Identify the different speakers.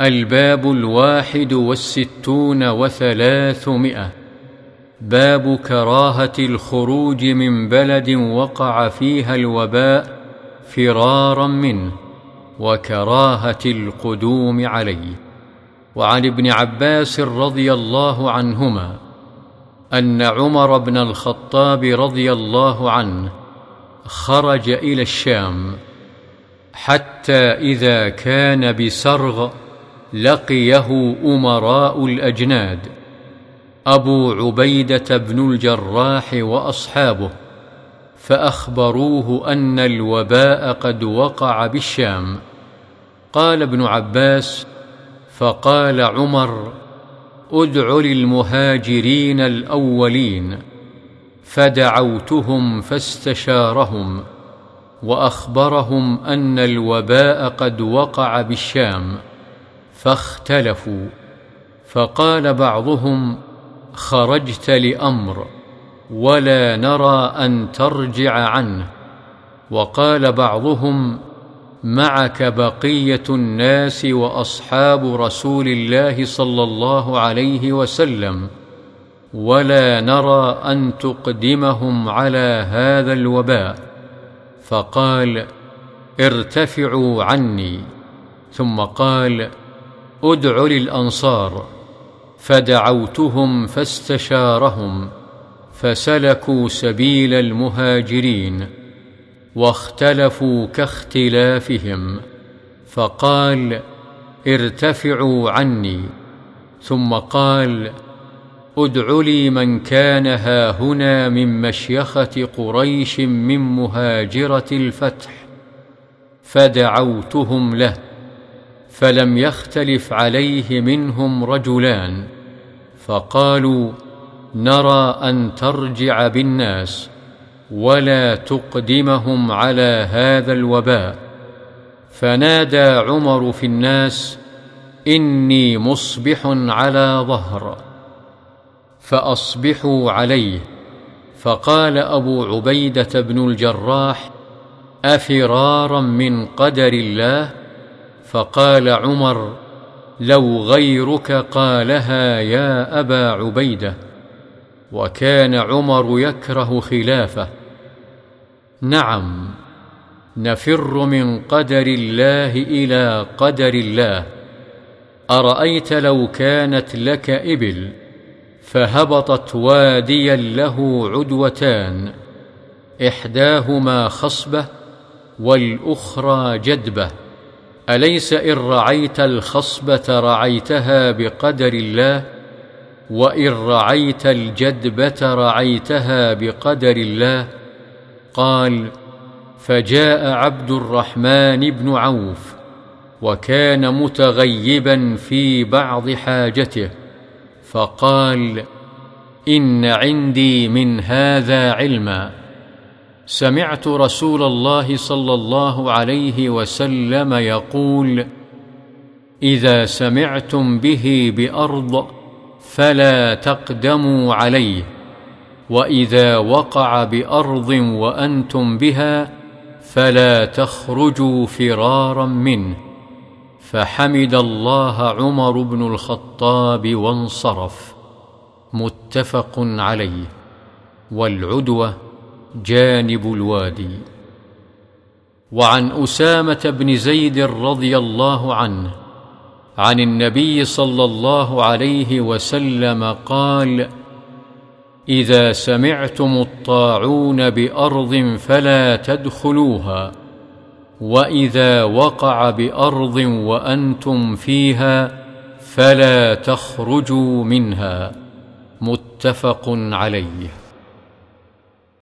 Speaker 1: الباب الواحد والستون وثلاثمائة. باب كراهة الخروج من بلد وقع فيها الوباء فرارا منه وكراهة القدوم عليه. وعن ابن عباس رضي الله عنهما أن عمر بن الخطاب رضي الله عنه خرج إلى الشام حتى إذا كان بسرغ لقيه أمراء الأجناد. أبو عبيدة بن الجراح وأصحابه فأخبروه أن الوباء قد وقع بالشام. قال ابن عباس فقال عمر أدع للمهاجرين الأولين. فدعوتهم فاستشارهم وأخبرهم أن الوباء قد وقع بالشام. فاختلفوا فقال بعضهم خرجت لأمر ولا نرى أن ترجع عنه. وقال بعضهم معك بقية الناس وأصحاب رسول الله صلى الله عليه وسلم ولا نرى أن تقدمهم على هذا الوباء. فقال ارتفعوا عني. ثم قال ادع للأنصار فدعوتهم فاستشارهم فسلكوا سبيل المهاجرين واختلفوا كاختلافهم فقال ارتفعوا عني. ثم قال ادع لي من كان هاهنا من مشيخة قريش من مهاجرة الفتح فدعوتهم له. فلم يختلف عليه منهم رجلان فقالوا نرى أن ترجع بالناس ولا تقدمهم على هذا الوباء. فنادى عمر في الناس إني مصبح على ظهر. فأصبحوا عليه فقال أبو عبيدة بن الجراح أفرارا من قدر الله؟ فقال عمر لو غيرك قالها يا أبا عبيدة. وكان عمر يكره خلافه. نعم نفر من قدر الله إلى قدر الله. أرأيت لو كانت لك إبل فهبطت واديا له عدوتان. إحداهما خصبة والأخرى جدبة. أليس إن رعيت الخصبة رعيتها بقدر الله؟ وإن رعيت الجدبة رعيتها بقدر الله؟ قال فجاء عبد الرحمن بن عوف وكان متغيبا في بعض حاجته فقال إن عندي من هذا علما. سمعت رسول الله صلى الله عليه وسلم يقول إذا سمعتم به بأرض فلا تقدموا عليه وإذا وقع بأرض وأنتم بها فلا تخرجوا فرارا منه. فحمد الله عمر بن الخطاب وانصرف. متفق عليه. والعدوة جانب الوادي. وعن أسامة بن زيد رضي الله عنه عن النبي صلى الله عليه وسلم قال إذا سمعتم الطاعون بأرض فلا تدخلوها وإذا وقع بأرض وأنتم فيها فلا تخرجوا منها. متفق عليه.